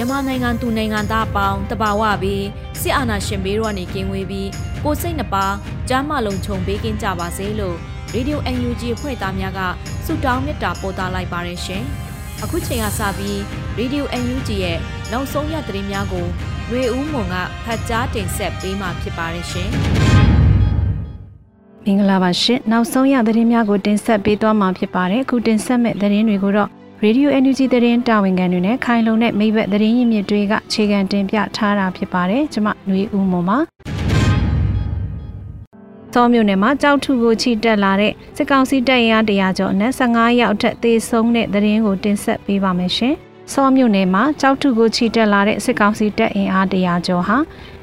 မြန်မာနိုင်ငံသူနိုင်ငံသားအပေါင်းတဘာဝပြီးစစ်အာဏာရှင်ဘေးရောနေကင်းဝေးပြီးကိုစိတ်နှပါကြားမလုံးခြုံပေးကင်းကြပါစေလို့ရေဒီယို UNG ဖွဲ့သားများကဆုတောင်းမေတ္တာပို့သလိုက်ပါတယ်ရှင်။အခုချိန်ကစပြီးရေဒီယို UNG ရဲ့နောက်ဆုံးရသတင်းများကိုရွေဦးမွန်ကဖတ်ကြားတင်ဆက်ပေးမှာဖြစ်ပါတယ်ရှင်။မင်္ဂလာပါရှင်။နောက်ဆုံးရသတင်းများကိုတင်ဆက်ပေးသွားမှာဖြစ်ပါတယ်။အခုတင်ဆက်မဲ့သတင်းတွေကိုတော့ ရေဒီယို NUG သတင်းတာဝန်ခံတွေနဲ့ခိုင်လုံတဲ့မိဘသတင်းရင်းမြစ်တွေကအခြေခံတင်ပြထားတာဖြစ်ပါတယ်။ကျွန်မຫນွေဦးမွန်ပါ။သောမြို့နယ်မှာကြောက်ထုကိုချီတက်လာတဲ့စစ်ကောင်စီတပ်ရင်အားတရာကျော်နဲ့15ရောက်ထက်သေဆုံးတဲ့သတင်းကိုတင်ဆက်ပေးပါမယ်ရှင်။စောမြို့နယ်မှာကြောက်ထုကိုချီတက်လာတဲ့စစ်ကောင်စီတပ်အင်အားတရာကျော်ဟာ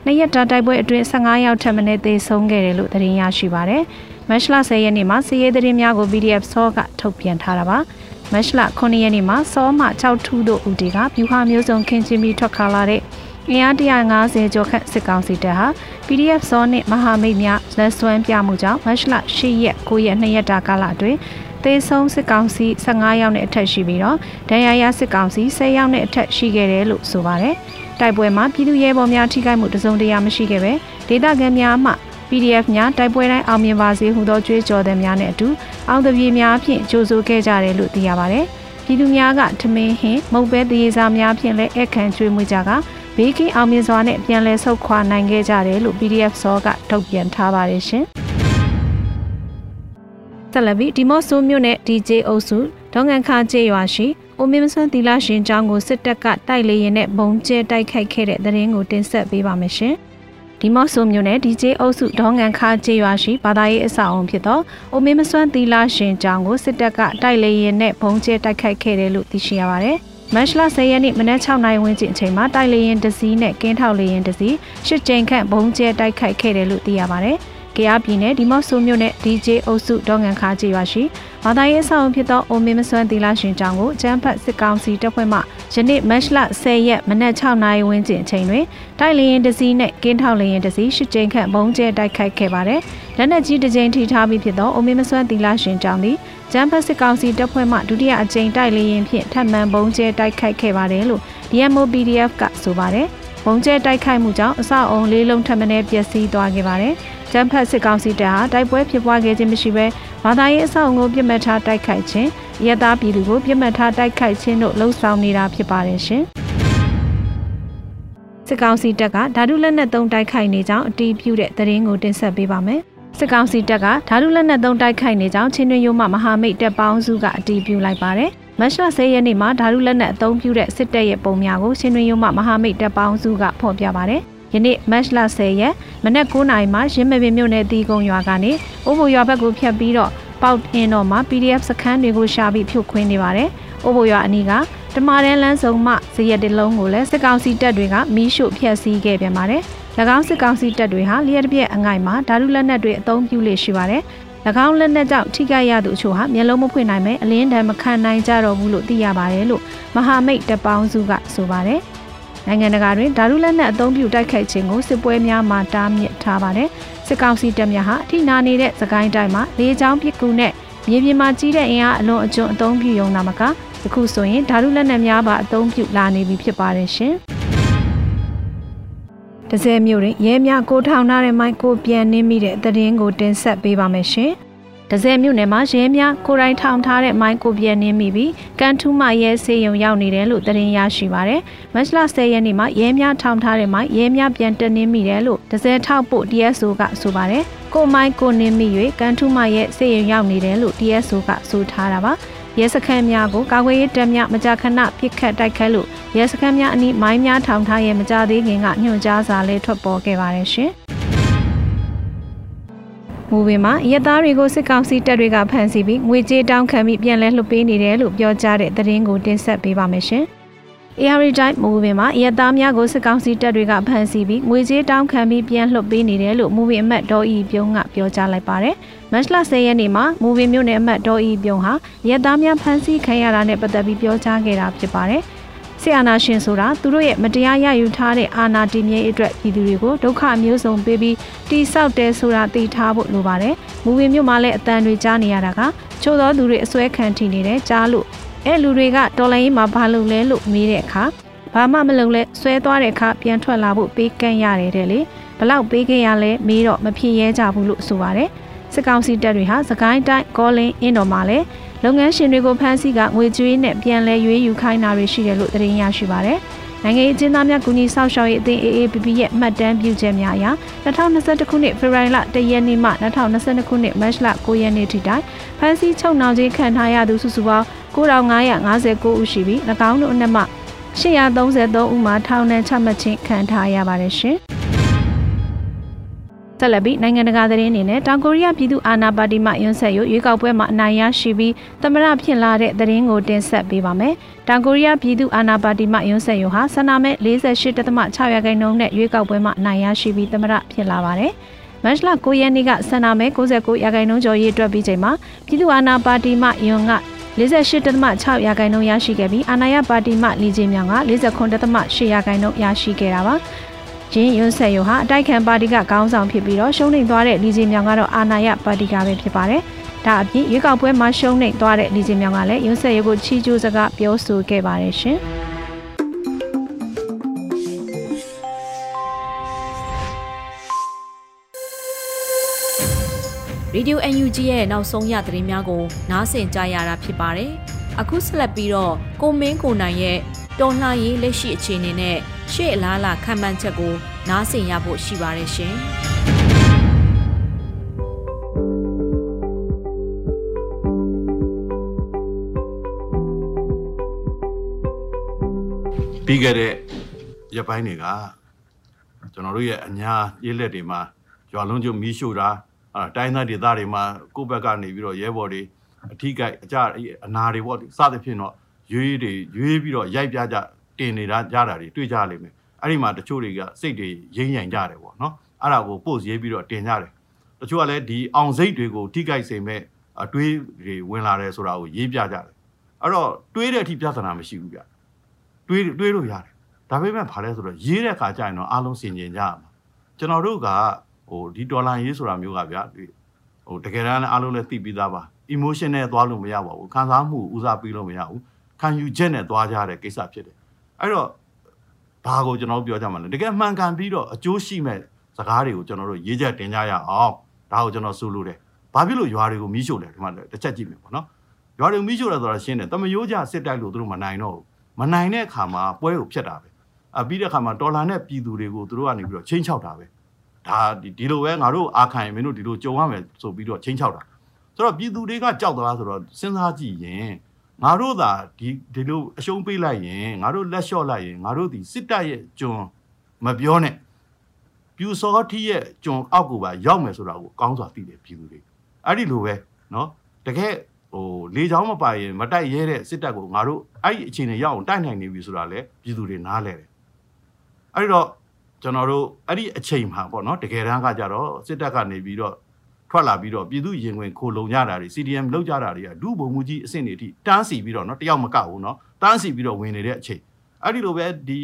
နှစ်ရက်တာတိုက်ပွဲအတွင်း15ရောက်ထက်မနည်းသေဆုံးခဲ့တယ်လို့သတင်းရရှိပါရယ်။ မတ်လ10ရက်နေ့မှာစီးရဲသတင်းများကို PDF စောကထုတ်ပြန်ထားတာပါ။မတ်လ9ရက်နေ့မှာစောမှ6ထူးတို့ဦးတီကပြူဟာမျိုးစုံခင်းချင်းပြီးထွက်ခါလာတဲ့အင်အား150ကျော်ခန့်စစ်ကောင်စီတပ်ဟာ PDF စောနဲ့မဟာမိတ်များလက်စွမ်းပြမှုကြောင့်မတ်လ10ရက်9ရက်2ရက်တာကာလအတွင်းသေဆုံးစစ်ကောင်စီ15ယောက်နဲ့အထက်ရှိပြီးတော့ဒဏ်ရာရစစ်ကောင်စီ10ယောက်နဲ့အထက်ရှိခဲ့တယ်လို့ဆိုပါတယ်။တိုက်ပွဲမှာပြည်သူရဲဘော်များထိခိုက်မှုတစုံတရာမရှိခဲ့ပဲဒေသခံများမှ PDF များတိုက်ပွဲတိုင်းအောင်မြင်ပါစေဟုသောကြွေးကြော်တဲ့များနဲ့အတူအောင်တပြေများဖြင့်ကြိုးဆိုခဲ့ကြတယ်လို့သိရပါတယ်။ပြည်သူများကထမင်းဟင်းမုတ်ပဲတရေစာများဖြင့်လည်းအခမ်းကျွေးမွေးကြကဘေးကင်းအောင်မြင်စွာနဲ့ပြန်လည်ဆုတ်ခွာနိုင်ခဲ့ကြတယ်လို့ PDF စောကထုတ်ပြန်ထားပါတယ်ရှင်။ဆက်လက်ပြီးဒီမော့ဆိုမြို့နယ် DJ အုပ်စုဒေါငန်ခါကျေးရွာရှိအိုမင်းမဆွမ်းသီလရှင်ကျောင်းကိုစစ်တပ်ကတိုက်လေရင်နဲ့ဘုံကျဲတိုက်ခိုက်ခဲ့တဲ့တဲ့ရင်ကိုတင်ဆက်ပေးပါမယ်ရှင်။ ဒီမော့ဆိုမျိုးနဲ့ DJ အုပ်စုဒေါငန်ခါကျေးရွာရှိဘာသာရေးအဆောက်အုံဖြစ်သောအိုမင်းမစွမ်းသီလာရှင်ကျောင်းကိုစစ်တပ်ကတိုက်လေရင်နဲ့ဘုံကျဲတိုက်ခိုက်ခဲ့တယ်လို့သိရှိရပါတယ်။မတ်လ10ရက်နေ့မနက်6နာရီဝန်းကျင်အချိန်မှာတိုက်လေရင်တစည်းနဲ့ကင်းထောက်လေရင်တစည်းရှစ်ကြိမ်ခန့်ဘုံကျဲတိုက်ခိုက်ခဲ့တယ်လို့သိရပါတယ်။ ကရားပြည်နယ်ဒီမော့ဆိုမြို့နယ် DJ အုပ်စုဒေါငန်ခါကျေးရွာရှိဘာသာရေးဆောင်ဖြစ်သောအိုမင်းမစွမ်းသီလရှင်ကျောင်းကိုကျန်းဖတ်စစ်ကောင်စီတပ်ဖွဲ့မှယနေ့မတ်လ10ရက်မနက်6နာရီဝန်းကျင်အချိန်တွင်တိုက်လျင်တစည်းနဲ့ကင်းထောက်လျင်တစည်းရှစ်ကြိမ်ခန့်ဘုံကျဲတိုက်ခိုက်ခဲ့ပါတယ်။လက်နက်ကြီးတစ်ကြိမ်ထိထားပြီးဖြစ်သောအိုမင်းမစွမ်းသီလရှင်ကျောင်းသည်ကျန်းဖတ်စစ်ကောင်စီတပ်ဖွဲ့မှဒုတိယအကြိမ်တိုက်လျင်ဖြင့်ထပ်မံဘုံကျဲတိုက်ခိုက်ခဲ့ပါတယ်လို့ DMO PDF ကဆိုပါတယ်။ဘုံကျဲတိုက်ခိုက်မှုကြောင့်အဆောက်အုံလေးလုံးထပ်မံပျက်စီးသွားခဲ့ပါတယ်။ ကျန်းဖတ်စစ်ကောင်စီတပ်ဟာတိုက်ပွဲဖြစ်ပွားခဲ့ခြင်းမရှိဘဲဘာသာရေးအဆောက်အုံကိုပြစ်မှတ်ထားတိုက်ခိုက်ခြင်းရဲသားပြည်သူကိုပြစ်မှတ်ထားတိုက်ခိုက်ခြင်းတို့လှုံ့ဆော်နေတာဖြစ်ပါတယ်ရှင်စစ်ကောင်စီတပ်ကဓာတုလက်နက်သုံးတိုက်ခိုက်နေကြောင်းအတီးပြုတဲ့သတင်းကိုတင်ဆက်ပေးပါမယ်စစ်ကောင်စီတပ်ကဓာတုလက်နက်သုံးတိုက်ခိုက်နေကြောင်းချင်းတွင်ရိုးမှမဟာမိတ်တပ်ပေါင်းစုကအတီးပြုလိုက်ပါတယ်မတ်လ10ရက်နေ့မှာဓာတုလက်နက်အသုံးပြုတဲ့စစ်တပ်ရဲ့ပုံများကိုချင်းတွင်ရိုးမှမဟာမိတ်တပ်ပေါင်းစုကဖော်ပြပါတယ်။ ယနေ့မတ်လ10ရက်မနက်9:00နာရီမှာရင်းမပင်မြို့နယ်တီကုံရွာကနေအိုးဘိုရွာဘက်ကိုဖြတ်ပြီးတော့ပေါက်အင်းတော်မှာ PDF စခန်းတွေကိုရှာပြီးဖြုတ်ခွင်းနေပါတယ်။အိုးဘိုရွာအနီးကတမာတန်းလန်းစုံမှဇရက်တလုံးကိုလည်းစစ်ကောင်စီတပ်တွေကမီးရှို့ဖျက်ဆီးခဲ့ပြန်ပါတယ်။၎င်းစစ်ကောင်စီတပ်တွေဟာလျှက်တစ်ပြက်အငိုက်မှာဓာတုလက်နက်တွေအသုံးပြုလေရှိပါတယ်။၎င်းလက်နက်ကြောင့်ထိခိုက်ရသူအချို့ဟာမျက်လုံးမဖွင့်နိုင်ပဲအလင်းတံမခံနိုင်ကြတော့ဘူးလို့သိရပါတယ်လို့မဟာမိတ်တပေါင်းစုကဆိုပါတယ်။ နိုင်ငံတကာတွင်ဓာတုလက်နက်အသုံးပြုတိုက်ခိုက်ခြင်းကိုစစ်ပွဲများမှာတားမြစ်ထားပါတယ်။စစ်ကောင်စီတပ်များဟာအထိနာနေတဲ့သကိုင်းတိုင်းမှာလေကြောင်းပစ်ကူနဲ့မြေပြင်မှာကြီးတဲ့အင်အားအလွန်အကျွံအသုံးပြုရုံနာမကယခုဆိုရင်ဓာတုလက်နက်များပါအသုံးပြုလာနေပြီဖြစ်ပါတယ်ရှင်။တစဲမျိုးတွင်ရဲများကိုထောင်ထားတဲ့မိုက်ကိုပြန်နှင်းမိတဲ့သတင်းကိုတင်ဆက်ပေးပါမယ်ရှင်။ ဒဇယ်မြို့နယ်မှာရဲများကိုရိုင်းထောင်ထားတဲ့မိုင်းကိုပြဲနေမိပြီးကန်ထူးမရဲဆေးရုံရောက်နေတယ်လို့သတင်းရရှိပါရယ်။မတ်လ10ရက်နေ့မှာရဲများထောင်ထားတဲ့မိုင်းရဲများပြန်တက်နေမိတယ်လို့ဒဇယ်ထောက်ဖို့ DSO ကဆိုပါရယ်။ကိုမိုင်းကိုနေမိ၍ကန်ထူးမရဲဆေးရုံရောက်နေတယ်လို့ DSO ကဆိုထားတာပါ။ရဲစခန်းများကိုကာကွယ်ရေးတပ်များမကြာခဏပစ်ခတ်တိုက်ခတ်လို့ရဲစခန်းများအနီးမိုင်းများထောင်ထားရဲ့မကြသေးခင်ကညွှန်ကြားစာလေးထွက်ပေါ်ခဲ့ပါတယ်ရှင်။ မူပင်မှာရက်သားတွေကိုစစ်ကောင်စီတပ်တွေကဖမ်းဆီးပြီးငွေကြေးတောင်းခံပြီးပြန်လဲလွှတ်ပေးနေတယ်လို့ပြောကြားတဲ့သတင်းကိုတင်ဆက်ပေးပါမယ်ရှင်။ AR တိုင်းမူပင်မှာရက်သားများကိုစစ်ကောင်စီတပ်တွေကဖမ်းဆီးပြီးငွေကြေးတောင်းခံပြီးပြန်လွှတ်ပေးနေတယ်လို့မူပင်အမတ်ဒေါ်ဤပြုံးကပြောကြားလိုက်ပါတယ်။မတ်လ10ရက်နေ့မှာမူပင်မြို့နယ်အမတ်ဒေါ်ဤပြုံးဟာရက်သားများဖမ်းဆီးခံရတာနဲ့ပတ်သက်ပြီးပြောကြားခဲ့တာဖြစ်ပါတယ်။ ဆီအာနာရှင်ဆိုတာသူတို့ရဲ့မတရားရယူထားတဲ့အာဏာတည်မြဲအတွက်ပြည်သူတွေကိုဒုက္ခမျိုးစုံပေးပြီးတိဆောက်တယ်ဆိုတာသိထားဖို့လိုပါတယ်။မူဝင်မြို့မှာလည်းအတန်တွေကြားနေရတာကချို့သောသူတွေအစွဲခံထိနေတယ်ကြားလို့အဲလူတွေကတော်လိုင်းရေးမှာဘာလုပ်လဲလို့မေးတဲ့အခါဘာမှမလုပ်လဲဆွဲသွားတဲ့အခါပြန်ထွက်လာဖို့ပေးကန့်ရတယ်တဲ့လေဘလောက်ပေးခဲ့ရလဲမေးတော့မဖြစ်ရဲကြဘူးလို့ဆိုပါတယ်စစ်ကောင်စီတပ်တွေဟာစကိုင်းတိုင်းကောလင်းအင်းတော်မှာလည်း လုပ်ငန်းရှင်တွေကိုဖမ်းဆီးကငွေကြေးနဲ့ပြန်လဲရွေးယူခိုင်းတာတွေရှိတယ်လို့သတင်းရရှိပါတယ်။နိုင်ငံရေးအကျဉ်းသားများကူညီဆောက်ရှောက်ရေးအသင်း AAPP ရဲ့မှတ်တမ်းပြုချက်များအရ2021ခုနှစ်ဖေဖော်ဝါရီလ1ရက်နေ့မှ2022ခုနှစ်မတ်လ9ရက်နေ့ထိတိုင်ဖမ်းဆီးချုပ်နှောင်ခြင်းခံထားရသူစုစုပေါင်း9559ဦးရှိပြီး၎င်းတို့အနက်မှ833ဦးမှာထောင်ဒဏ်ချမှတ်ခြင်းခံထားရပါတယ်ရှင်။ ဆက်လက်ပြီးနိုင်ငံတကာသတင်းအနေနဲ့တောင်ကိုရီးယားပြည်သူ့အာဏာပါတီမှယွန်းဆက်ရွရွေးကောက်ပွဲမှာအနိုင်ရရှိပြီးသမရဖြစ်လာတဲ့သတင်းကိုတင်ဆက်ပေးပါမယ်။တောင်ကိုရီးယားပြည်သူ့အာဏာပါတီမှယွန်းဆက်ရွဟာဆန္ဒမဲ48.6ရာခိုင်နှုန်းနဲ့ရွေးကောက်ပွဲမှာအနိုင်ရရှိပြီးသမရဖြစ်လာပါတယ်။မတ်လ9ရက်နေ့ကဆန္ဒမဲ69ရာခိုင်နှုန်းကျော်ရေးအတွက်ပြီးချိန်မှာပြည်သူ့အာဏာပါတီမှယွန်းက48.6ရာခိုင်နှုန်းရရှိခဲ့ပြီးအာဏာရပါတီမှလီဂျီမြောင်က49.8ရာခိုင်နှုန်းရရှိခဲ့တာပါ။ ဂျင်းယွန်းဆက်ယိုဟာအတိုက်ခံပါတီကခေါင်းဆောင်ဖြစ်ပြီးတော့ရှုံးနိမ့်သွားတဲ့လီဂျီမြောင်ကတော့အာဏာရပါတီကပဲဖြစ်ပါတယ်။ဒါအပြင်ရွေးကောက်ပွဲမှာရှုံးနိမ့်သွားတဲ့လီဂျီမြောင်ကလည်းယွန်းဆက်ယိုကိုချီးကျူးစကားပြောဆိုခဲ့ပါတယ်ရှင်။ Radio UNG ရဲ့နောက်ဆုံးရသတင်းများကိုနားဆင်ကြရတာဖြစ်ပါတယ်။အခုဆက်လက်ပြီးတော့ကိုမင်းကိုနိုင်ရဲ့ တော်လှန်ရေးလက်ရှိအခြေအနေနဲ့ရှေ့အလားလာခံမှန်းချက်ကို နားဆင်ရဖို့ရှိပါတယ်ရှင်။ပြီးခဲ့တဲ့ရပိုင်းတွေကကျွန်တော်တို့ရဲ့အညာရေးလက်တွေမှာရွာလုံးကျုံမီးရှို့တာအဲတိုင်းသားဒေသတွေမှာကိုယ့်ဘက်ကနေပြီးတော့ရဲဘော်တွေအထီးကိုက်အကြအနာတွေပေါ့စသဖြင့်တော့ ရွေးတွေရွေးပြီးတော့ရိုက်ပြကြတင်နေတာကြတာတွေတွေ့ကြလိမ့်မယ်အဲ့ဒီမှာတချို့တွေကစိတ်တွေရင်းရင်ကြတယ်ပေါ့နော်အဲ့ဒါကို post ရေးပြီးတော့တင်ကြတယ်တချို့ကလည်းဒီအောင်စိတ်တွေကိုထိကြိုက်စေမဲ့အတွေးတွေဝင်လာတယ်ဆိုတာကိုရေးပြကြတယ်အဲ့တော့တွေးတဲ့အထိပြဿနာမရှိဘူးဗျတွေးတွေးလို့ရတယ်ဒါပေမဲ့ဘာလဲဆိုတော့ရေးတဲ့အခါကျရင်တော့အားလုံးစင်ကျင်ကြရမှာကျွန်တော်တို့ကဟိုဒီဒေါ်လာရေးဆိုတာမျိုးကဗျာဟိုတကယ်တမ်းလည်းအားလုံးလည်းသိပြီးသားပါ emotion နဲ့သွားလို့မရပါဘူးခံစားမှုဦးစားပေးလို့မရဘူး ခံယူချက်နဲ့သွားကြတဲ့ကိစ္စဖြစ်တယ်အဲ့တော့ဘာကိုကျွန်တော်တို့ပြောကြမှာလဲတကယ်မှန်ကန်ပြီးတော့အကျိုးရှိမဲ့စကားတွေကိုကျွန်တော်တို့ရေးချက်တင်ကြရအောင်ဒါကိုကျွန်တော်ဆိုလိုတယ်ဘာဖြစ်လို့ရွာတွေကိုမီးရှို့လဲဒီမှာတစ်ချက်ကြည့်မယ်ပေါ့နော်ရွာတွေကိုမီးရှို့တယ်ဆိုတာရှင်းတယ်တမယိုးကြစစ်တိုက်လို့သူတို့မနိုင်တော့ဘူးမနိုင်တဲ့အခါမှာပွဲကိုဖျက်တာပဲအပြီးတဲ့အခါမှာဒေါ်လာနဲ့ပြည်သူတွေကိုသူတို့ကနေပြီးတော့ချင်းချောက်တာပဲဒါဒီလိုပဲငါတို့အာခံရင်မင်းတို့ဒီလိုကြုံရမယ်ဆိုပြီးတော့ချင်းချောက်တာဆိုတော့ပြည်သူတွေကကြောက်သလားဆိုတော့စဉ်းစားကြည့်ရင် ငါတို့သာဒီဒီလိုအရှုံးပေးလိုက်ရင်ငါတို့လက်လျှော့လိုက်ရင်ငါတို့ဒီစစ်တပ်ရဲ့ကျွန်မပြောနဲ့ပြူစောထီရဲ့ကျွန်အောက်ကိုပါရောက်မယ်ဆိုတာကိုကောင်းစွာသိတယ်ပြည်သူတွေအဲ့ဒီလိုပဲเนาะတကယ်ဟိုလေချောင်းမပါရင်မတိုက်ရဲတဲ့စစ်တပ်ကိုငါတို့အဲ့ဒီအခြေအနေရောက်အောင်တိုက်နိုင်နေပြီဆိုတာလေပြည်သူတွေနားလဲတယ်အဲ့ဒီတော့ကျွန်တော်တို့အဲ့ဒီအချိန်မှာပေါ့နော်တကယ်တမ်းကကြတော့စစ်တပ်ကနေပြီးတော့ ထွက်လာပြီးတော့ပြည်သူရင်ဝင်ခိုလုံကြတာတွေ CDM လောက်ကြတာတွေကဒုဗုံမှုကြီးအဆင့်တွေအထိတန်းစီပြီးတော့เนาะတယောက်မကဘူးเนาะတန်းစီပြီးတော့ဝင်နေတဲ့အချိန်အဲ့ဒီလိုပဲဒီ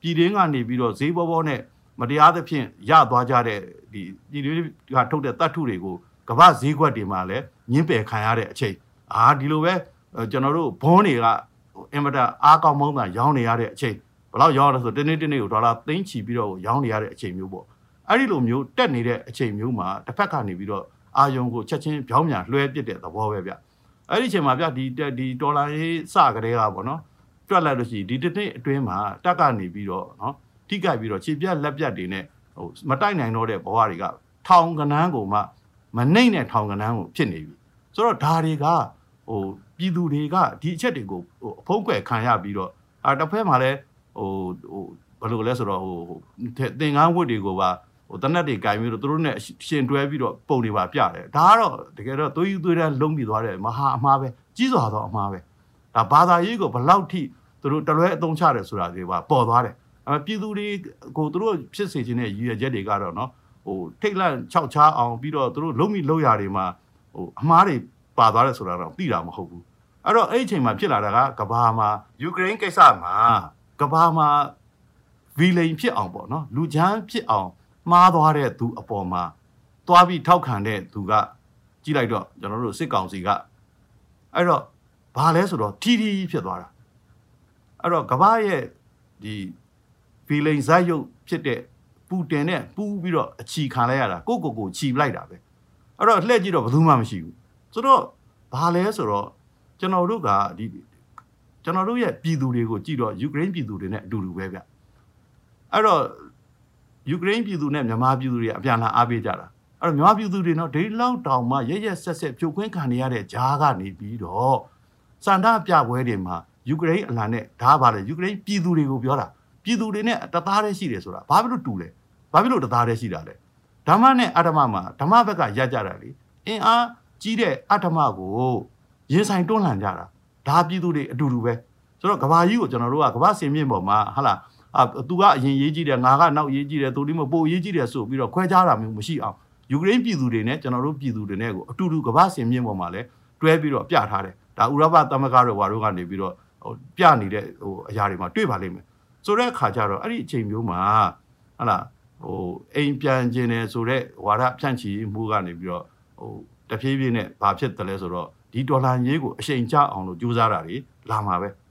ပြည်တွင်းကနေပြီးတော့ဈေးဘောဘောနဲ့မတရားသဖြင့်ရသွားကြတဲ့ဒီပြည်တွင်းကထုတ်တဲ့တတ်ထုတွေကိုကမ္ဘာဈေးကွက်တွေမှာလည်းညှင်းပယ်ခံရတဲ့အချိန်အာဒီလိုပဲကျွန်တော်တို့ဘွန်းတွေကအင်မတန်အားကောင်းမုန်းတာရောင်းနေရတဲ့အချိန်ဘယ်လောက်ရောင်းရလဲဆိုတနေ့တနေ့ကိုဒေါ်လာသိန်းချီပြီးတော့ရောင်းနေရတဲ့အချိန်မျိုးပေါ့ အဲ့ဒီလိုမျိုးတက်နေတဲ့အချိန်မျိုးမှာတစ်ဖက်ကနေပြီးတော့အာယုံကိုချက်ချင်းပြောင်းပြန်လွှဲပစ်တဲ့သဘောပဲဗျအဲ့ဒီအချိန်မှာဗျဒီဒီဒေါ်လာရေးစကလေးကပေါ့နော်တွက်လိုက်လို့ရှိရင်ဒီတစ်နှစ်အတွင်းမှာတက်ကနေပြီးတော့နော်ထိကြိုက်ပြီးတော့ခြေပြက်လက်ပြက်တွေနဲ့ဟိုမတိုက်နိုင်တော့တဲ့ဘဝတွေကထောင်ကနန်းကိုမှမနှိမ့်တဲ့ထောင်ကနန်းကိုဖြစ်နေပြီဆိုတော့ဒါတွေကဟိုပြည်သူတွေကဒီအချက်တွေကိုဟိုအဖုံးကွယ်ခံရပြီးတော့အာတစ်ဖက်မှာလည်းဟိုဟိုဘယ်လိုလဲဆိုတော့ဟိုသင်္ကန်းဝတ်တွေကိုပါဟို တနက်တွေကင်ပြီးတော့သူတို့နဲ့ရှင်တွဲပြီးတော့ပုံတွေပါပြတယ်ဒါကတော့တကယ်တော့သွေးယူသွေးတန်းလုံးပြီးသွားတယ်မဟာအမှားပဲကြီးစွာသောအမှားပဲဒါဘာသာရေးကိုဘလောက်ထိသူတို့တလွဲအသုံးချတယ်ဆိုတာတွေပါပေါ်သွားတယ်အဲပြည်သူတွေကိုသူတို့ဖြစ်စေခြင်းတဲ့ရည်ရွယ်ချက်တွေကတော့နော်ဟိုထိတ်လန့်ခြောက်ခြားအောင်ပြီးတော့သူတို့လုံးမိလုံးရာတွေမှာဟိုအမှားတွေပါသွားတယ်ဆိုတာတော့သိတာမဟုတ်ဘူးအဲ့တော့အဲ့ဒီအချိန်မှာဖြစ်လာတာကကဘာမှာယူကရိန်းကိစ္စမှာကဘာမှာဗီလိန်ဖြစ်အောင်ပေါ့နော်လူချမ်းဖြစ်အောင် မှားသွားတဲ့သူအပေါ်မှာသွားပြီးထောက်ခံတဲ့သူကကြည့်လိုက်တော့ကျွန်တော်တို့စစ်ကောင်စီကအဲ့တော့ဘာလဲဆိုတော့ထီထီဖြစ်သွားတာအဲ့တော့ကဘာရဲ့ဒီဗီလိန်ဇက်ရုပ်ဖြစ်တဲ့ပူတင်နဲ့ပူးပြီးတော့အချီခံလိုက်ရတာကိုကိုကိုချီလိုက်တာပဲအဲ့တော့လှည့်ကြည့်တော့ဘယ်သူမှမရှိဘူးဆိုတော့ဘာလဲဆိုတော့ကျွန်တော်တို့ကဒီကျွန်တော်တို့ရဲ့ပြည်သူတွေကိုကြည့်တော့ယူကရိန်းပြည်သူတွေနဲ့အတူတူပဲဗျအဲ့တော့ ယူကရိန်းပြည်သူနဲ့မြန်မာပြည်သူတွေအပြန်လာအားပေးကြတာအဲ့တော့မြန်မာပြည်သူတွေနော်ဒိလောက်တောင်မှရရဆက်ဆက်ဖြိုခွင်းခံနေရတဲ့ဂျားကနေပြီးတော့စန္ဒပြပွဲတွေမှာယူကရိန်းအလံနဲ့ဓာပါလေယူကရိန်းပြည်သူတွေကိုပြောတာပြည်သူတွေနဲ့တသားတည်းရှိတယ်ဆိုတာဘာဖြစ်လို့တူလဲဘာဖြစ်လို့တသားတည်းရှိတာလဲဓမ္မနဲ့အတ္တမမှာဓမ္မဘက်ကရက်ကြတာလေအင်အားကြီးတဲ့အတ္တမကိုရင်ဆိုင်တွန်းလှန်ကြတာဒါပြည်သူတွေအတူတူပဲဆိုတော့ကဘာကြီးကိုကျွန်တော်တို့ကကဘာစင်မြင့်ပေါ်မှာဟာလား အာသူကအရင်ရေးကြည့်တယ်ငါကနောက်ရေးကြည့်တယ်သူဒီမပိုရေးကြည့်တယ်ဆိုပြီးတော့ခွဲခြားတာမျိုးမရှိအောင်ယူကရိန်းပြည်သူတွေနဲ့ကျွန်တော်တို့ပြည်သူတွေနဲ့ကိုအတူတူကဘာစင်မြင့်ပေါ်မှာလဲတွဲပြီးတော့ပြထားတယ်ဒါဥရောပသမဂ္ဂတွေဝါတို့ကနေပြီးတော့ဟိုပြနေတဲ့ဟိုအရာတွေမှာတွေ့ပါလိမ့်မယ်ဆိုတဲ့အခါကျတော့အဲ့ဒီအချိန်မျိုးမှာဟာလားဟိုအိမ်ပြန်ခြင်းတယ်ဆိုတော့ဝါဒဖြန့်ချီမှုကနေပြီးတော့ဟိုတဖြည်းဖြည်းနဲ့ဘာဖြစ်တယ်လဲဆိုတော့ဒီဒေါ်လာရေးကိုအချိန်ကျအောင်လို့ကြိုးစားတာတွေလာမှာပဲနော်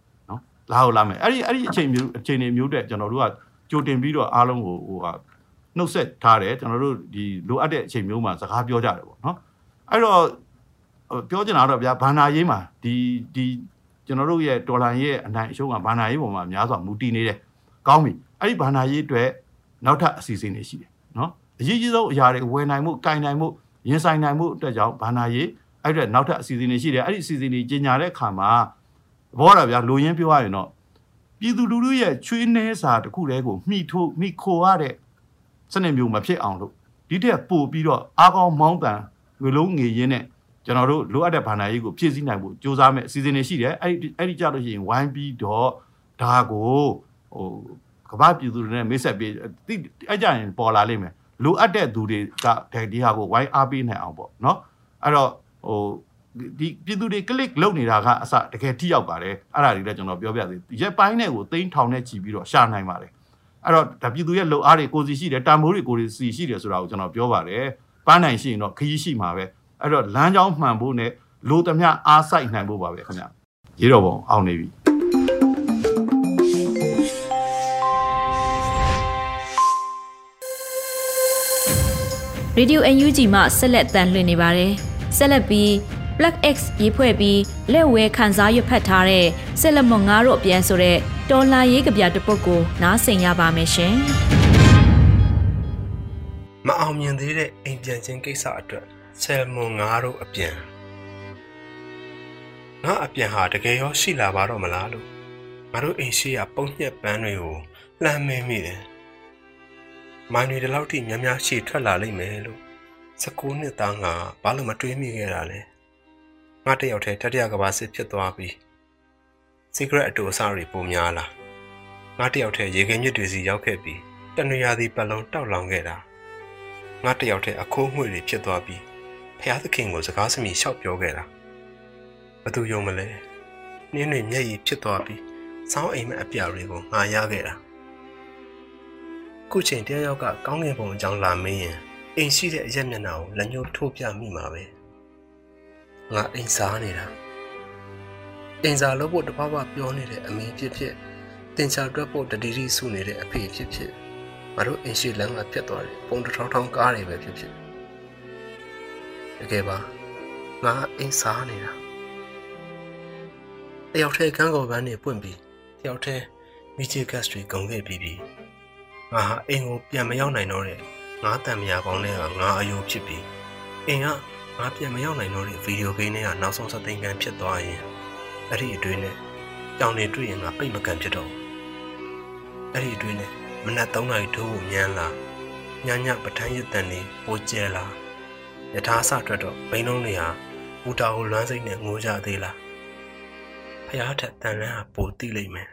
လာဟုတ်လာမယ်အဲ့ဒီအဲ့ဒီအချိန်မျိုးအချိန်တွေမျိုးတဲ့ကျွန်တော်တို့ကကြိုတင်ပြီးတော့အားလုံးကိုဟိုဟာနှုတ်ဆက်ထားတယ်ကျွန်တော်တို့ဒီလိုအပ်တဲ့အချိန်မျိုးမှာစကားပြောကြတယ်ပေါ့နော်အဲ့တော့ပြောချင်တာတော့ဗျာဘန္နာရေးမှာဒီဒီကျွန်တော်တို့ရဲ့ဒေါ်လာရဲ့အနိုင်အရှုံးကဘန္နာရေးပေါ်မှာများစွာမူတည်နေတယ်ကောင်းပြီအဲ့ဒီဘန္နာရေးအတွက်နောက်ထပ်အစီအစဉ်တွေရှိတယ်နော်အရေးကြီးဆုံးအရာတွေဝယ်နိုင်မှု၊ကင်နိုင်မှုရင်ဆိုင်နိုင်မှုအတွက်ကြောင့်ဘန္နာရေးအဲ့အတွက်နောက်ထပ်အစီအစဉ်တွေရှိတယ်အဲ့ဒီအစီအစဉ်တွေကြီးညာတဲ့အခါမှာ ဘောရဗျာလူရင်းပြောရရင်တော့ပြည်သူလူထုရဲ့ချွေးနှဲစာတစ်ခုတည်းကိုမှီထိုးမှီခိုရတဲ့စနစ်မျိုးမဖြစ်အောင်လို့ဒီတက်ပို့ပြီးတော့အားကောင်းမောင်းတန်ငွေလုံးငွေရင်းနဲ့ကျွန်တော်တို့လိုအပ်တဲ့ဘာသာရေးကိုဖြည့်ဆည်းနိုင်ဖို့စ조사မယ်အစီအစဉ်တွေရှိတယ်အဲ့ဒီအဲ့ဒီကြလို့ရှိရင်ဝိုင်းပြီးတော့ဒါကိုဟိုကမ္ဘာပြည်သူတွေနဲ့မိတ်ဆက်ပြီးတိအဲ့ကြရင်ပေါ်လာလိမ့်မယ်လိုအပ်တဲ့သူတွေကဒီဟာကိုဝိုင်းအားပေးနိုင်အောင်ပေါ့နော်အဲ့တော့ဟို ဒီပြည်သူတွေ click လုပ်နေတာကအစတကယ်ထိရောက်ပါတယ်အဲ့ဒါတွေလည်းကျွန်တော်ပြောပြသေးရက်ပိုင်းနဲ့ကိုသိန်းထောင်နဲ့ချီပြီးတော့ရှာနိုင်ပါတယ်အဲ့တော့ဒါပြည်သူရဲ့လုံအားတွေကိုစီရှိတယ်တန်ဖိုးတွေကိုစီရှိတယ်ဆိုတာကိုကျွန်တော်ပြောပါတယ်ပန်းနိုင်ရှိရင်တော့ခရီးရှိမှာပဲအဲ့တော့လမ်းကြောင်းမှန်ဖို့နဲ့လိုသမျှအားစိုက်နိုင်ဖို့ပါပဲခင်ဗျရေတော်ပုံအောင်နေပြီရေဒီယို UNG မှဆက်လက်တန်လှည့်နေပါတယ်ဆက်လက်ပြီး Black X ရေးဖွဲ့ပြီးလက်ဝဲခန်းစားရွက်ဖတ်ထားတဲ့ဆက်လက်မငါတို့အပြန်ဆိုတဲ့တော်လာရေးကဗျာတစ်ပုဒ်ကိုနားဆင်ရပါမယ်ရှင်မအောင်မြင်သေးတဲ့အိမ်ပြန်ခြင်းကိစ္စအတွက်ဆယ်မွန်ငါတို့အပြန်ငါအပြန်ဟာတကယ်ရောရှိလာပါတော့မလားလို့ငါတို့အိမ်ရှိရာပုံညက်ပန်းတွေကိုလှမ်းမင်းမိတယ်မိုင်းတွေဒီလောက်ထိများများရှေ့ထွက်လာလိမ့်မယ်လို့19နှစ်သားငါဘာလို့မတွေးမိခဲ့တာလဲ ငါတယောက်တည်းတတိယကဘာစစ်ဖြစ်သွားပြီး secret အတူအဆတွေပုံများလာငါတယောက်တည်းရေခဲမြစ်တွေစီရောက်ခဲ့ပြီးတနွေရာသီပတ်လုံးတောက်လောင်ခဲ့တာငါတယောက်တည်းအခိုးငွေတွေဖြစ်သွားပြီးဖျားသခင်ကိုစကားစမြည်လျှောက်ပြောခဲ့တာဘသူယုံမလဲနင်းတွေမျက်ရည်ဖြစ်သွားပြီးစောင်းအိမ်မက်အပြာတွေကိုငါရခဲ့တာခုချိန်တယောက်ကကောင်းကင်ဘုံအကြောင်းလာမင်းရင်အိမ်ရှိတဲ့အရက်မျက်နှာကိုလက်ညှိုးထိုးပြမိမှာပဲ ငါအိမ်စားနေတာအိမ်စားလို့ဖို့တပပပြောနေတဲ့အမေဖြစ်ဖြစ်တင်ချာတွက်ဖို့တတိတိစုနေတဲ့အဖေဖြစ်ဖြစ်ငါတို့အိမ်ရှိလမ်းကပြတ်သွားတယ်ပုံတစ်ထောင်ထောင်ကားတွေပဲဖြစ်ဖြစ်တကယ်ပါငါအိမ်စားနေတာတယောက်တည်းကန်းကော်ပန်းတွေပွင့်ပြီးတယောက်တည်းမီချီဂတ်တွေဂုံခဲ့ပြီးပြီးငါဟာအိမ်ကိုပြန်မရောက်နိုင်တော့တဲ့ငါတန်မြာပေါင်းတွေကငါအယိုးဖြစ်ပြီးအိမ်က ငါပြန်မရောက်နိုင်တော့တဲ့ဗီဒီယိုဂိမ်းတွေကနောက်ဆုံးစသိမ်းကန်ဖြစ်သွားရင်အဲ့ဒီအတွင်းနဲ့ကြောင်နေတွေ့ရင်ငါပိတ်မကန်ဖြစ်တော့အဲ့ဒီအတွင်းနဲ့မနက်3နာရီထိုးကိုမြန်းလာညညပထန်းရတန်နေပိုကျဲလာယထာဆအတွက်တော့ဘိန်းလုံးတွေဟာဘူတာကိုလွမ်းစိတ်နဲ့ငိုကြသေးလားဖះထက်တန်လန်းဟာပိုတိလိမ့်မယ်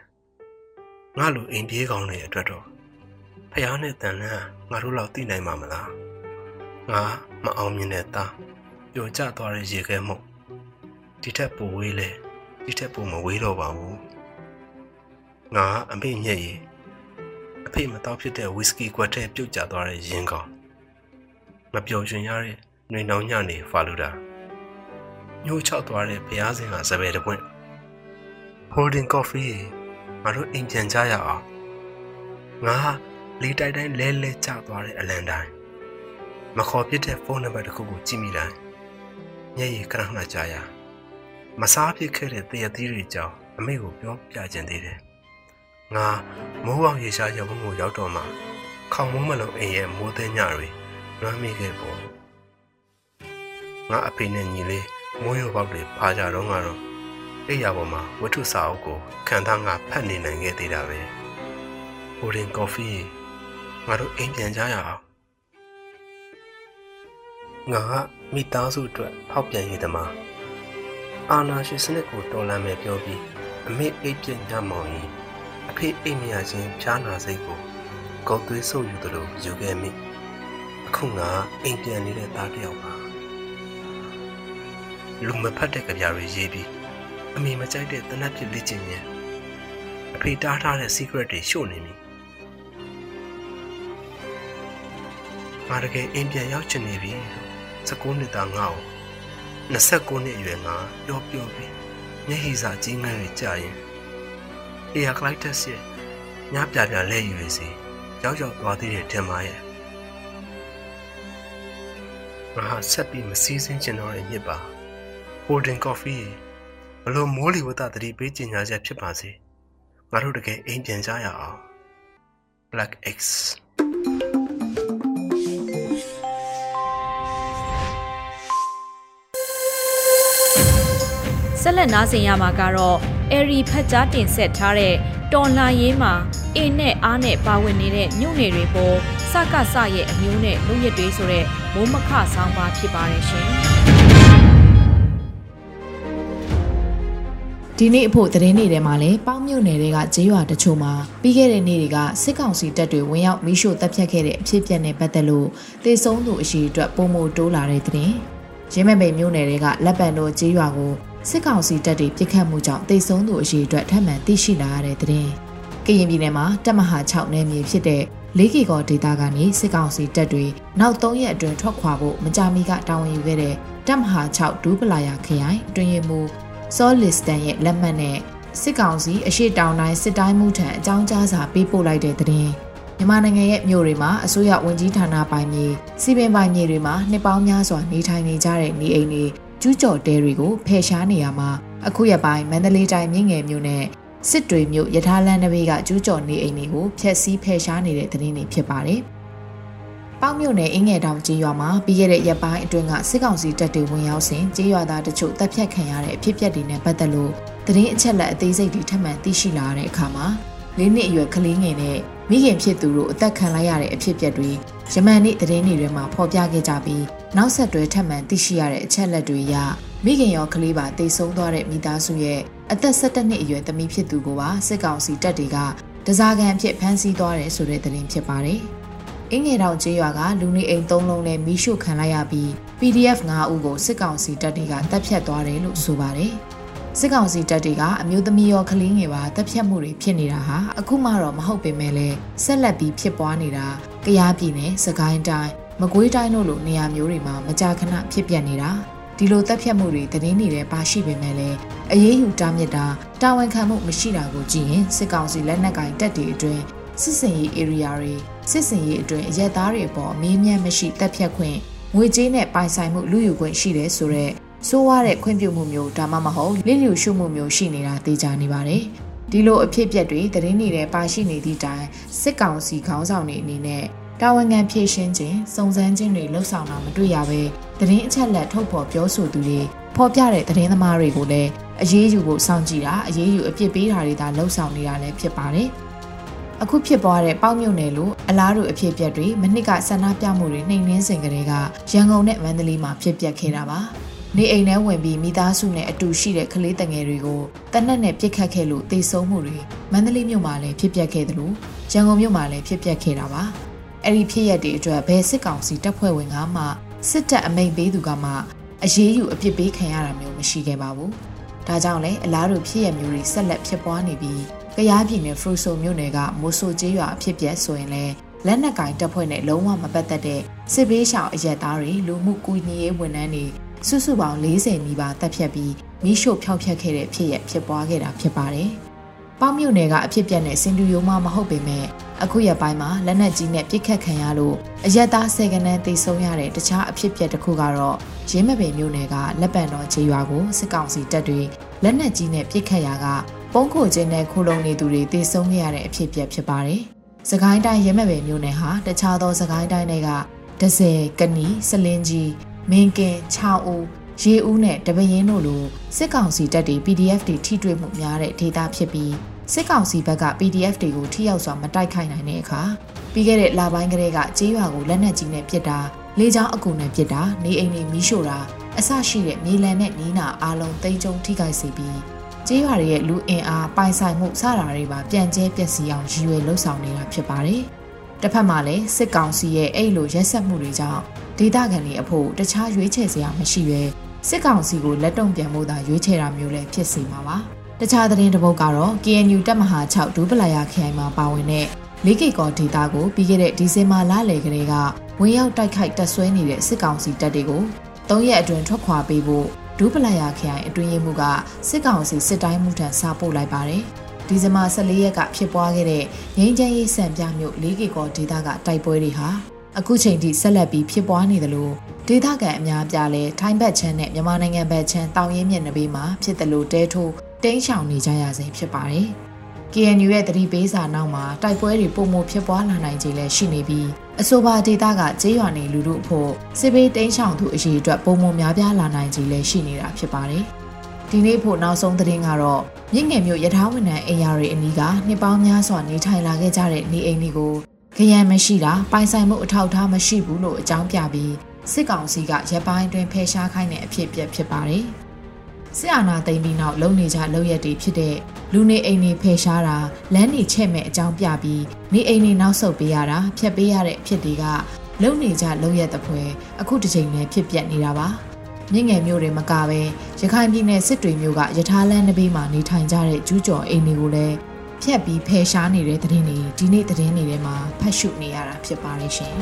ငါလိုအိမ်ပြေးကောင်းတဲ့အတွက်တော့ဖះနဲ့တန်လန်းဟာငါတို့လောက်သိနိုင်မှာမလားငါမအောင်မြင်တဲ့သား ပျော်ကျသွားတဲ့ရေခဲမှုတ်ဒီထက်ပိုဝေးလေဒီထက်ပိုမဝေးတော့ပါဘူးငါအမေညက်ရည်အဖေမတော့ဖြစ်တဲ့ဝီစကီကွက်ထဲပြုတ်ကျသွားတဲ့ရင်းကောင်မပျော်ရွှင်ရတဲ့နှွေနှောင်းညနေဖာလူတာညှိုးချောက်သွားတဲ့ဘုရားစင်ကစပယ်တပွင့် holding coffee ငါတို့အိမ်ပြန်ကြရအောင်ငါလီတိုက်တိုင်းလဲလဲကျသွားတဲ့အလန်တိုင်းမခေါ်ပြတဲ့ဖုန်းနံပါတ်တစ်ခုကိုကြည့်မိလိုက် မျက်ရည်ကရခဏကြာရမစားဖြစ်ခဲ့တဲ့တရသီးတွေကြောင့်အမေကိုပြောပြခြင်းသေးတယ်ငါမိုးအောင်ရေရှားရုံကိုရောက်တော့မှခေါင်မိုးမလုံးအိမ်ရဲ့မိုးသိညတွေလွမ်းမိခဲ့ပေါ့ငါအဖေနဲ့ညီလေးမိုးရုံပေါက်တွေဖာကြတော့ကတော့အိယာပေါ်မှာဝတ္ထုစာအုပ်ကိုခံသားငါဖတ်နေနိုင်ခဲ့သေးတာပဲ။ဟိုရင်ကော်ဖီငါတို့အိမ်ပြန်ကြရအောင်။ငါက မိသားစုအတွက်ဖောက်ပြန်ရည်သမားအာနာရှင်စနစ်ကိုတော်လန်မယ်ပြောပြီးအမေအိပ်ပြညမောင်ရင်အဖေအိမ်မြာချင်းဖြားနာစိတ်ကိုကောက်သွေးဆုပ်ယူသလိုယူခဲ့မိအခုငါအိမ်ပြန်နေတဲ့သားတယောက်ပါလူမဖတ်တဲ့ကြပြားတွေရေးပြီးအမေမကြိုက်တဲ့တနတ်ဖြစ်လေ့ကျင့်ရင်အဖေတားထားတဲ့ secret တွေရှို့နေပြီငါတကယ်အိမ်ပြန်ရောက်ချင်နေပြီ 19နှစ်သားငါ့ကို29နှစ်အရွယ်ငါပျော်ပျော်ပြီးမျက်ဟိစာကြီးငန်းတွေကြာရင် Air Glider ရဲ့ညပြပြလဲယူရစီရောက်ရောက်သွားသေးတယ်ထင်ပါရဲ့ငါဆက်ပြီးမစည်းစင်းချင်တော့တဲ့ညစ်ပါ Golden Coffee ဘလို့မိုးလီဝတ္တတတိပေးကျင်ညာချက်ဖြစ်ပါစေငါတို့တကယ်အိမ်ပြန်ကြရအောင် Black X ဆက်လက်နားဆင်ရမှာကတော့အဲရီဖတ်ကြားတင်ဆက်ထားတဲ့တော်လာရေးမှာအင်းနဲ့အားနဲ့ပါဝင်နေတဲ့မြို့နယ်တွေပေါ်စကစရဲ့အမျိုးနဲ့လူရစ်တွေဆိုတဲ့မိုးမခဆောင်းပါဖြစ်ပါတယ်ရှင်။ဒီနေ့အဖို့သတင်းတွေထဲမှာလည်းပေါင်းမြုပ်နယ်တွေကဂျေးရွာတချို့မှာပြီးခဲ့တဲ့နေ့တွေကစစ်ကောင်စီတပ်တွေဝင်ရောက်မိရှို့တပ်ဖြတ်ခဲ့တဲ့အဖြစ်အပျက်နဲ့ပတ်သက်လို့တေဆုံးသူအရှိအတွက်ပုံမတိုးလာတဲ့သတင်းရင်းမဲ့ပိန်မြို့နယ်တွေကလက်ပံတို့ဂျေးရွာကို စစ်ကောင်စီတပ်တွေပြစ်ခတ်မှုကြောင့်တေဆုံးသူအရှိအတွက်ထပ်မံသိရှိလာရတဲ့သတင်းကရင်ပြည်နယ်မှာတပ်မဟာ6နယ်မြေဖြစ်တဲ့လေးကီကောဒေသကနေစစ်ကောင်စီတပ်တွေနောက်3ရက်အတွင်းထွက်ခွာဖို့မကြာမီကတာဝန်ယူခဲ့တဲ့တပ်မဟာ6ဒူးပလာယာခရိုင်အတွင်ရမူဆောလစ်စတန်ရဲ့လက်မှတ်နဲ့စစ်ကောင်စီအရှိတောင်တိုင်းစစ်တိုင်းမှုထံအကြောင်းကြားစာပေးပို့လိုက်တဲ့သတင်းမြန်မာနိုင်ငံရဲ့မြို့တွေမှာအစိုးရဝန်ကြီးဌာနပိုင်မြေစီပင်ပိုင်မြေတွေမှာနှစ်ပေါင်းများစွာနေထိုင်နေကြတဲ့နေအိမ်တွေ ကျူးကျော်တဲတွေကိုဖယ်ရှားနေရမှာအခုရပိုင်းမန္တလေးတိုင်းမြင့်ငယ်မြို့နဲ့စစ်တွေမြို့ရထားလမ်းတစ်ဘေးကကျူးကျော်နေအိမ်တွေကိုဖျက်ဆီးဖယ်ရှားနေတဲ့သတင်းတွေဖြစ်ပါတယ်။ပေါင်းမြို့နယ်အင်းငယ်တောင်ကျေးရွာမှာပြီးခဲ့တဲ့ရက်ပိုင်းအတွင်းကစစ်ကောင်စီတပ်တွေဝင်ရောက်စဉ်ကျေးရွာသားတချို့တပ်ဖြတ်ခံရတဲ့အဖြစ်အပျက်တွေနဲ့ပတ်သက်လို့သတင်းအချက်လက်အသေးစိတ်တွေထပ်မံသိရှိလာတဲ့အခါမှာ လေးနှစ်အရွယ်ကလေးငယ်နဲ့မိခင်ဖြစ်သူတို့အသက်ခံလိုက်ရတဲ့အဖြစ်အပျက်တွေယမန်နေ့သတင်းတွေထဲမှာဖော်ပြခဲ့ကြပြီးနောက်ဆက်တွဲထပ်မံသိရှိရတဲ့အချက်လက်တွေအရမိခင်ရောကလေးပါတိတ်ဆုံးသွားတဲ့မိသားစုရဲ့အသက်17နှစ်အရွယ်သမီးဖြစ်သူကိုပါစစ်ကောင်စီတပ်တွေကတစားကန်ဖြစ်ဖမ်းဆီးသွားတယ်ဆိုတဲ့သတင်းဖြစ်ပါတယ်။အင်းငယ်တောင်ကျေးရွာကလူနေအိမ်၃လုံးနဲ့မိရှုခံလိုက်ရပြီး PDF 9ဦးကိုစစ်ကောင်စီတပ်တွေကတပ်ဖြတ်သွားတယ်လို့ဆိုပါတယ်။ စစ်ကောင်စီတပ်တွေကအမျိုးသမီးရောကလေးငယ်ပါတပ်ဖြတ်မှုတွေဖြစ်နေတာဟာအခုမှတော့မဟုတ်ပေမဲ့လည်းဆက်လက်ပြီးဖြစ်ပွားနေတာကရားပြည်နယ်စကိုင်းတိုင်းမကွေးတိုင်းတို့လိုနေရာမျိုးတွေမှာမကြာခဏဖြစ်ပျက်နေတာဒီလိုတပ်ဖြတ်မှုတွေသတင်းတွေထဲပါရှိပေမဲ့လည်းအရေးယူတားမြစ်တာတာဝန်ခံမှုမရှိတာကိုကြည့်ရင်စစ်ကောင်စီလက်နက်ကင်တပ်တွေအတွင်းစစ်စင်ရေး area တွေစစ်စင်ရေးအတွင်းအရက်သားတွေအပေါ်အမေးမြန်းမရှိတပ်ဖြတ်ခွင့်ငွေကြေးနဲ့ပိုင်ဆိုင်မှုလူယူခွင့်ရှိတယ်ဆိုတော့ ဆိုးဝါးတဲ့ခွင့်ပြုမှုမျိုးဒါမှမဟုတ်လစ်လျူရှုမှုမျိုးရှိနေတာသိကြနေပါတယ်။ဒီလိုအဖြစ်အပျက်တွေသတင်းနေတဲ့ပါရှိနေသည့်တိုင်စစ်ကောင်စီခေါင်းဆောင်တွေအနေနဲ့တာဝန်ခံဖြည့်ရှင်းခြင်းစုံစမ်းခြင်းတွေလှုပ်ဆောင်တာမတွေ့ရဘဲသတင်းအချက်လက်ထုတ်ဖော်ပြောဆိုသူတွေဖော်ပြတဲ့သတင်းသမားတွေကိုလည်းအရေးယူဖို့စောင့်ကြည့်တာအရေးယူအပြစ်ပေးတာတွေသာလှုပ်ဆောင်နေတာလည်းဖြစ်ပါတယ်။အခုဖြစ်ပွားတဲ့ပေါက်မြုံနယ်လိုအလားတူအဖြစ်အပျက်တွေမနစ်ကဆန္ဒပြမှုတွေနှိမ်နှင်းစဉ်ကလေးကရန်ကုန်နဲ့မန္တလေးမှာဖြစ်ပျက်ခဲ့တာပါ။ နေအိမ်ထဲဝင်ပြီးမိသားစုနဲ့အတူရှိတဲ့ကလေးတငယ်တွေကိုတနက်နဲ့ပြစ်ခတ်ခဲ့လို့တေဆုံးမှုတွေမန္တလေးမြို့မှာလည်းဖြစ်ပျက်ခဲ့တယ်လို့ရန်ကုန်မြို့မှာလည်းဖြစ်ပျက်ခဲ့တာပါ။အဲ့ဒီဖြစ်ရက်တွေအတွက်ဘယ်စစ်ကောင်စီတပ်ဖွဲ့ဝင်ကမှစစ်တပ်အမိန့်ပေးသူကမှအရေးယူအပြစ်ပေးခံရတာမျိုးမရှိခဲ့ပါဘူး။ဒါကြောင့်လည်းအလားတူဖြစ်ရမျိုးတွေဆက်လက်ဖြစ်ပွားနေပြီးကရားပြည်နယ်ဖရူဆိုမြို့နယ်ကမိုးဆိုကျေးရွာအဖြစ်ပြက်ဆိုရင်လည်းလက်နက်ကင်တပ်ဖွဲ့နဲ့လုံးဝမပတ်သက်တဲ့စစ်ဘေးရှောင်အရက်သားတွေလူမှုကူညီရေးဝန်ထမ်းတွေ စုစုပေါင်း40နီးပါးတပ်ဖြတ်ပြီးမိရှို့ဖျောက်ဖျက်ခဲ့တဲ့ဖြစ်ရဖြစ်ပွားခဲ့တာဖြစ်ပါတယ်။ပေါင်းမြို့နယ်ကအဖြစ်ပြက်နဲ့စင်တူယိုမမဟုတ်ပေမဲ့အခုရပိုင်းမှာလက်နက်ကြီးနဲ့ပြစ်ခတ်ခံရလို့အရက်သားစေကနန်းတိတ်ဆုံးရတဲ့တခြားအဖြစ်ပြက်တစ်ခုကတော့ရင်းမပင်မြို့နယ်ကလက်ပံတော်ခြေရွာကိုစစ်ကောင်စီတပ်တွေလက်နက်ကြီးနဲ့ပြစ်ခတ်ရာကပုံခိုခြင်းနဲ့ခိုလုံနေသူတွေတိတ်ဆုံးခဲ့ရတဲ့အဖြစ်ပြက်ဖြစ်ပါတယ်။စကိုင်းတိုင်းရင်းမပင်မြို့နယ်ဟာတခြားသောစကိုင်းတိုင်းတွေကဒဇယ်ကနီစလင်းကြီး မင်းကင်6ဦးရေဦးနဲ့တပရင်တို့လိုစစ်ကောင်စီတပ်တွေ PDF တွေထိတွေ့မှုများတဲ့ဒေသဖြစ်ပြီးစစ်ကောင်စီဘက်က PDF တွေကိုထိရောက်စွာမတိုက်ခိုက်နိုင်တဲ့အခါပြီးခဲ့တဲ့လပိုင်းကလေးကကြေးရွာကိုလက်နက်ကြီးနဲ့ပစ်တာလေကြောင်းအကူနဲ့ပစ်တာနေအိမ်တွေမီးရှို့တာအဆရှိတဲ့မြေလံနဲ့နီးနာအားလုံးတိတ်ကြုံထိခိုက်စေပြီးကြေးရွာတွေရဲ့လူအင်အားပိုင်ဆိုင်မှုစတာတွေပါပြန်ကျဲပျက်စီးအောင်ရည်ရွယ်လှုပ်ဆောင်နေတာဖြစ်ပါတယ်။တစ်ဖက်မှာလည်းစစ်ကောင်စီရဲ့အဲ့လိုရက်ဆက်မှုတွေကြောင့် ဒေသခံတွေအဖို့တခြားရွေးချယ်စရာမရှိပဲစစ်ကောင်စီကိုလက်တုံ့ပြန်ဖို့သာရွေးချယ်တာမျိုးလည်းဖြစ်စေမှာပါ။တခြားသတင်းတစ်ပုဒ်ကတော့ KNU တပ်မဟာ6ဒူးပလာယာခရိုင်မှာပါဝင်တဲ့လေးကိကောဒေတာကိုပြီးခဲ့တဲ့ဒီဇင်ဘာလလယ်ကလေးကဝင်ရောက်တိုက်ခိုက်တပ်ဆွဲနေတဲ့စစ်ကောင်စီတပ်တွေကို၃ရက်အတွင်းထွက်ခွာပေးဖို့ဒူးပလာယာခရိုင်အတွင်းရေးမှူးကစစ်ကောင်စီစစ်တိုင်းမှုထံစာပို့လိုက်ပါတယ်။ဒီဇင်ဘာ14ရက်ကဖြစ်ပွားခဲ့တဲ့ငင်းချမ်းရေးစံပြမြို့လေးကိကောဒေတာကတိုက်ပွဲတွေဟာ အခုချိန်ထိဆက်လက်ပြီးဖြစ်ပွားနေတယ်လို့ဒေသခံအများပြားလဲထိုင်းဘက်ချမ်းနဲ့မြန်မာနိုင်ငံဘက်ချမ်းတောင်ရင်းမြစ်နဘေးမှာဖြစ်တယ်လို့တဲထိုးတိမ်းရှောင်နေကြရဆဲဖြစ်ပါတယ်။ KNU ရဲ့တတိပေးစာနောက်မှာတိုက်ပွဲတွေပုံမဖြစ်ပွားလာနိုင်ခြင်းလည်းရှိနေပြီးအဆိုပါဒေသကကျေးရွာနေလူတို့အဖို့စစ်ဘေးတိမ်းရှောင်သူအရေးအတွက်ပုံမများပြားလာနိုင်ခြင်းလည်းရှိနေတာဖြစ်ပါတယ်။ဒီနေ့ဖို့နောက်ဆုံးသတင်းကတော့မြင့်ငယ်မြို့ရထားဝန်ထမ်းအိမ်ယာတွေအနီးကနှစ်ပေါင်းများစွာနေထိုင်လာခဲ့ကြတဲ့နေအိမ်တွေကို ခရမ်းမရှိတာပိုင်ဆိုင်မှုအထောက်အထားမရှိဘူးလို့အကြောင်းပြပြီးစစ်ကောင်စီကရပ်ပိုင်းအတွင်းဖယ်ရှားခိုင်းတဲ့အဖြစ်အပျက်ဖြစ်ပါတယ်။စစ်အာဏာသိမ်းပြီးနောက်လုံနေကြလုံရက်တွေဖြစ်တဲ့လူနေအိမ်တွေဖယ်ရှားတာလမ်းတွေချက်မဲ့အကြောင်းပြပြီးနေအိမ်တွေနောက်ဆုတ်ပေးရတာဖျက်ပေးရတဲ့အဖြစ်တွေကလုံနေကြလုံရက်တဲ့ဖွဲအခုတစ်ချိန်နဲ့ဖြစ်ပျက်နေတာပါမြင့်ငယ်မျိုးတွေမကပဲရခိုင်ပြည်နယ်စစ်တွေမျိုးကယထာလန်းနဘေးမှာနေထိုင်ကြတဲ့ကျူးကျော်အိမ်တွေကိုလည်း ဖြတ်ပြီးဖယ်ရှားနေတဲ့သတင်းတွေဒီနေ့သတင်းတွေထဲမှာဖတ်ရှုနေရတာဖြစ်ပါတယ်ရှင်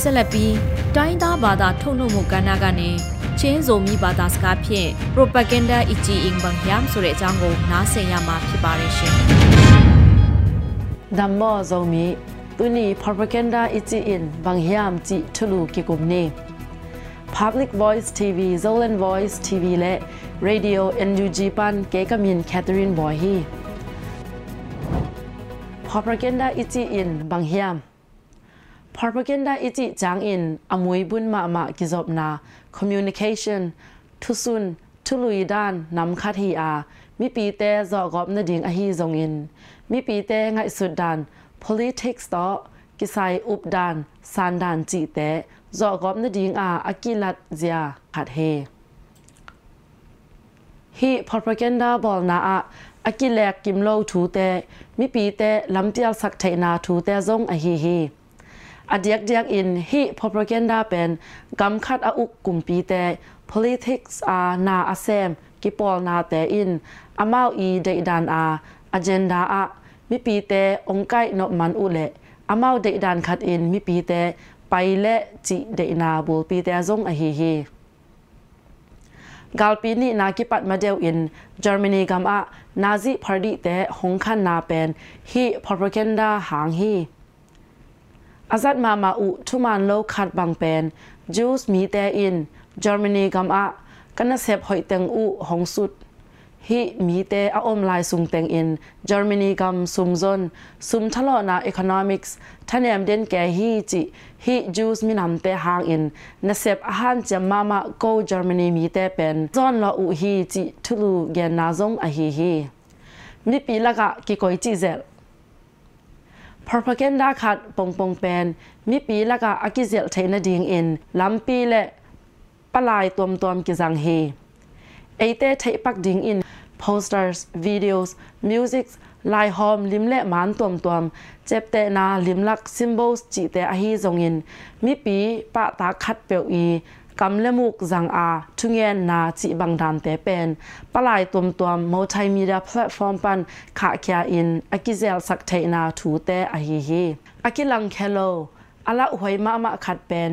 ဆက်လက်ပြီးတိုင်းသားဘာသာထုတ်လွှင့်မှုကဏ္ဍကနေချင်းဇိုမီဘာသာစကားဖြင့် propaganda ichi ing bang yam ဆိုတဲ့အကြောင်းကိုနားဆင်ရမှာဖြစ်ပါတယ်ရှင်။ ตุนีพาร์เ a กันดาอิจิอินบางเฮียมจิทูลูกิกุมเน่ Public Voice TV z o l a n Voice TV และ Radio NUG ปันเกกามินแคทเธอรีนบอยฮีพาร์เ a กันดาอิจิอินบางเฮียามพาร์เ a กันดาอิจิจางอินอมวยบุญมามากิจอบนา Communication ทุซุนทุลุยด้านนำคาทีอา มีปีเตะจอกอบนดิงอฮีจงอิน มีปีเตะไงสุดดาน politics ต่อกิซายอุบดานซานดานจีเตะจอกอบนดิงอาอากิลัดเซียขัดเฮฮี propaganda บอลนาอาอากิแลกกิมโลทูเตะมิปีเตะลำเตียลสักไทนาทูเตะซงอฮีฮีอเดียกเดียกอินฮี propaganda เป็นกำคัดอาุกกลุ่มปีเตะ politics อานาอาเซมกิปอลนาเตอินอามาอีเดดานอาอเจนดาอา มีปีเตองไกนบมันอุเลอาเมาเดดานขัดอินมีปีเตไปเละจิเดนาบูปีเตซงอฮีฮีกาลปีนี้นากิปัดมาเดียวอินเยอรมนีกัมอานาซิพาร์ดิเตหงขันนาเป็นฮีพอร์พเกนดาหางฮีอาซัดมามาอุทุมานโลคัดบางเป็นจูสมีเตอินเยอรมนีกัมอากันเสบหอยเตงอุหงสุด ฮิมีเตออมไลายซุงเตงอินเยอรมนีกัมซุมซนซุมทะเลาะนาอีโคโนมิกส์ทนายมเดนแกฮีจิฮิจูสมินำเตหางอินเนเซบอาหารจะมามาโกเยอรมนีมีเตเป็นจอนลออุฮีจิทุลูเกนนาซงอฮีฮีมีปีละกะกิโกยจิเซล propaganda ขัดปงปงเป็นมีปีละกะอากิเซลเทนดิงอินลำปีและปลายตวมตวมกิจังเฮเอเตไทปักดิงอิน posters videos music ลายหอมลิมเละหมานตวมตวมเจ็บเตนาลิมลักสิมโบลสจีเตอฮีจงอินมิปีปะตาคัดเปียวอีกำเลมุกจังอาทุงเงินนาจีบังดานเตเป็นปลายตัวมตัวมมัลติมีดาแพลตฟอร์มปันขาเคียอินอากิเซลสักเทนาถูเตอฮีฮีอากิลังเคโลอาละหวยมามาขัดเป็น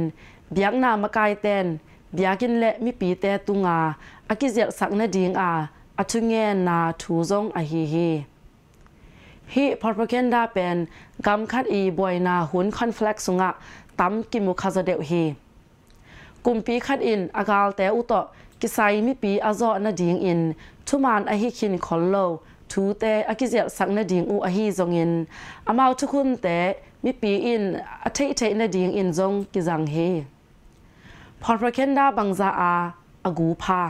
เบียงนามกายเตนเบียกินเละมิปีเตตุงอาอากิเซลสักนดีงอา อทุงเงนาทูซงอฮีฮีฮีพอร์เพเกนดาเป็นกำคัดอีบวยนาหุนคอนเฟล็กซ์สุงะตั้มกิมุคาซเดวฮีกุมปีคัดอินอากาลแต่อุตตกิไซมิปีอาจอนาดิงอินทุมานอฮิคินคอลโลทูเตอากิเซจสังนาดิงอูอฮีจงอินอามาทุคุณแต่มิปีอินอาเทเทนาดิงอินจงกิจังเฮพอร์เพเกนดาบังซาอาอากูพา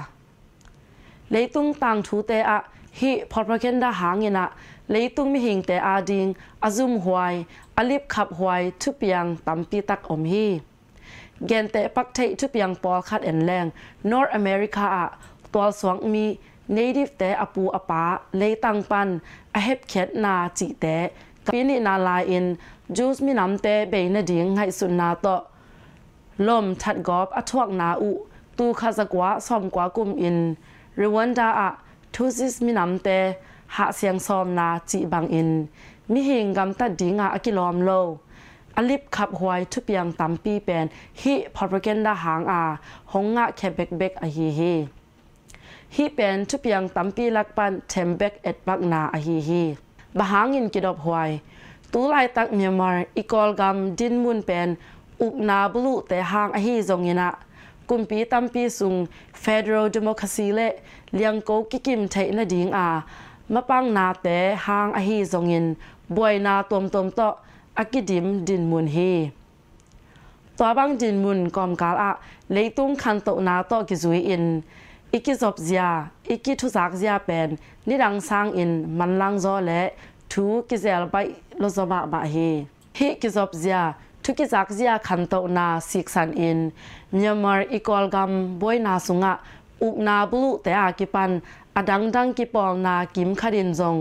lấy tung tang thu te a hi propaganda hangena lấy tung mi hing te a ding azum huai alip khap huai thu piang tampi tak om hi gen te pak thei thu piang pol khat en leng north america a tol swang mi native te apu apa lấy tang pan a hep khet na chi te pini na la in juice mi nam te be na ding ngai sun na to lom that gop a thuak na u tu kha zakwa som kwa kum in รืวันดาอะทุสิสมินำเตหาเสียงซอมนาจีบังอินมิหิงกำตัดดิงาอกิลอมโลอลิบขับหวยทุบยังตัมปีเป็นฮิพอร์เกนดาหางอะหงงะแคเบกเบกอฮีฮีฮิเป็นทุบยังตัมปีลักปันเทมเบกเอ็ดบักนาอฮีฮีบะหางอินกิดอบหวยตูไลตักเมียมารอีกอลกำดินมุนเป็นอุกนาบลูแต่หางอะฮีจงยินะ กุมปีตัมปีสุง Federal Democracy และเลียงโกกิกิมไทยนาดิงอามะปังนาแต่หางอหีจงเงินบวยนาตวมตมโตอากิดิมดินมุนเฮตัวบังดินมุนกอมกาลอะเลยตุ้งคันโตนาโตกิจุยอินอีกิจบเซียอีกิทุสักเซียเป็นนิดังสร้างอินมันลังจอและทูกิเซลไปลซมาบะเฮเฮกิจบเซีย ทุกิจักเสียขันโตนาสิกสันอินเมียมาร์อีกอลกัมบวยนาสุงะอุกนาบลูแต่อากิปันอดังดังกิปอลนากิมคดินจง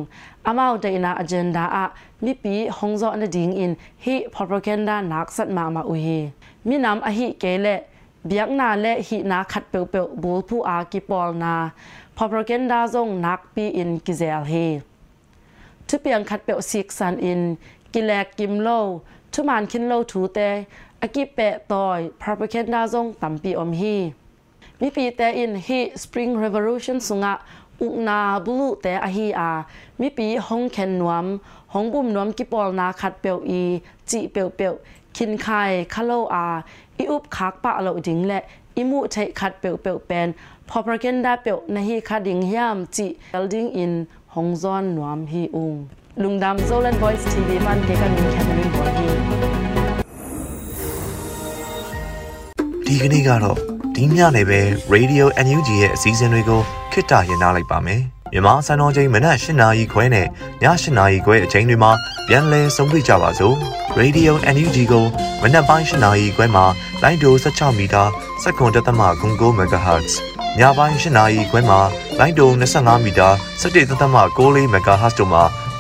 อามาวเดนาอเจนดาอะมิปีฮงจออนดิงอินฮิพอโปรแกนดานักสัตมามาอุฮีมีนำอหิเกเลเบียกนาและหินาขัดเปียวเปียวบูลผู้อากิปอลนาพอโปรแกนดาจงนักปีอินกิเซลเฮทุเปียงขัดเปียวสิกสันอินกิแลกกิมโล ทุมานคินโลถูเตอากิเปะตอยพระประเคนดาซงตัมปีอมฮีมีปีเตอินฮีสปริงเรเวอลูชันสุงะอุกนาบลูเตอฮีอามีปีฮงเคนนวมฮงบุมนวมกิปอลนาขัดเปียวอีจีเปียวเปียวคินไคคาโลอาอีอุบคักปะเราดิงและอิมูใช้ขัดเปียวเปียวเป็นพอประเคนดาเปียวในฮีขัดดิงยามจีเอลดิงอินฮงซอนนวมฮีอุง ลุงดำโซลัน Voice TV มันเด็กกันแคทเธอรีนဘော်ဒီဒီကနေ့ကတော့ဒီညနေပဲ Radio NUG ရဲ့အစည်းအဝေးတွေကိုခਿੱတရနာလိုက်ပါမယ်မြန်မာစံတော်ချိန်မနက်၈နာရီခွဲနဲ့ည၈နာရီခွဲအချိန်တွေမှာပြန်လည်ဆုံးဖြတ်ကြပါစို့ Radio NUG ကိုမနက်ပိုင်း၈နာရီခွဲမှာလိုင်းဒို16မီတာ7.9 MHz ညပိုင်း၈နာရီခွဲမှာလိုင်းဒို25မီတာ17.6 MHz တို့မှာ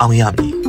အောင်ရမည်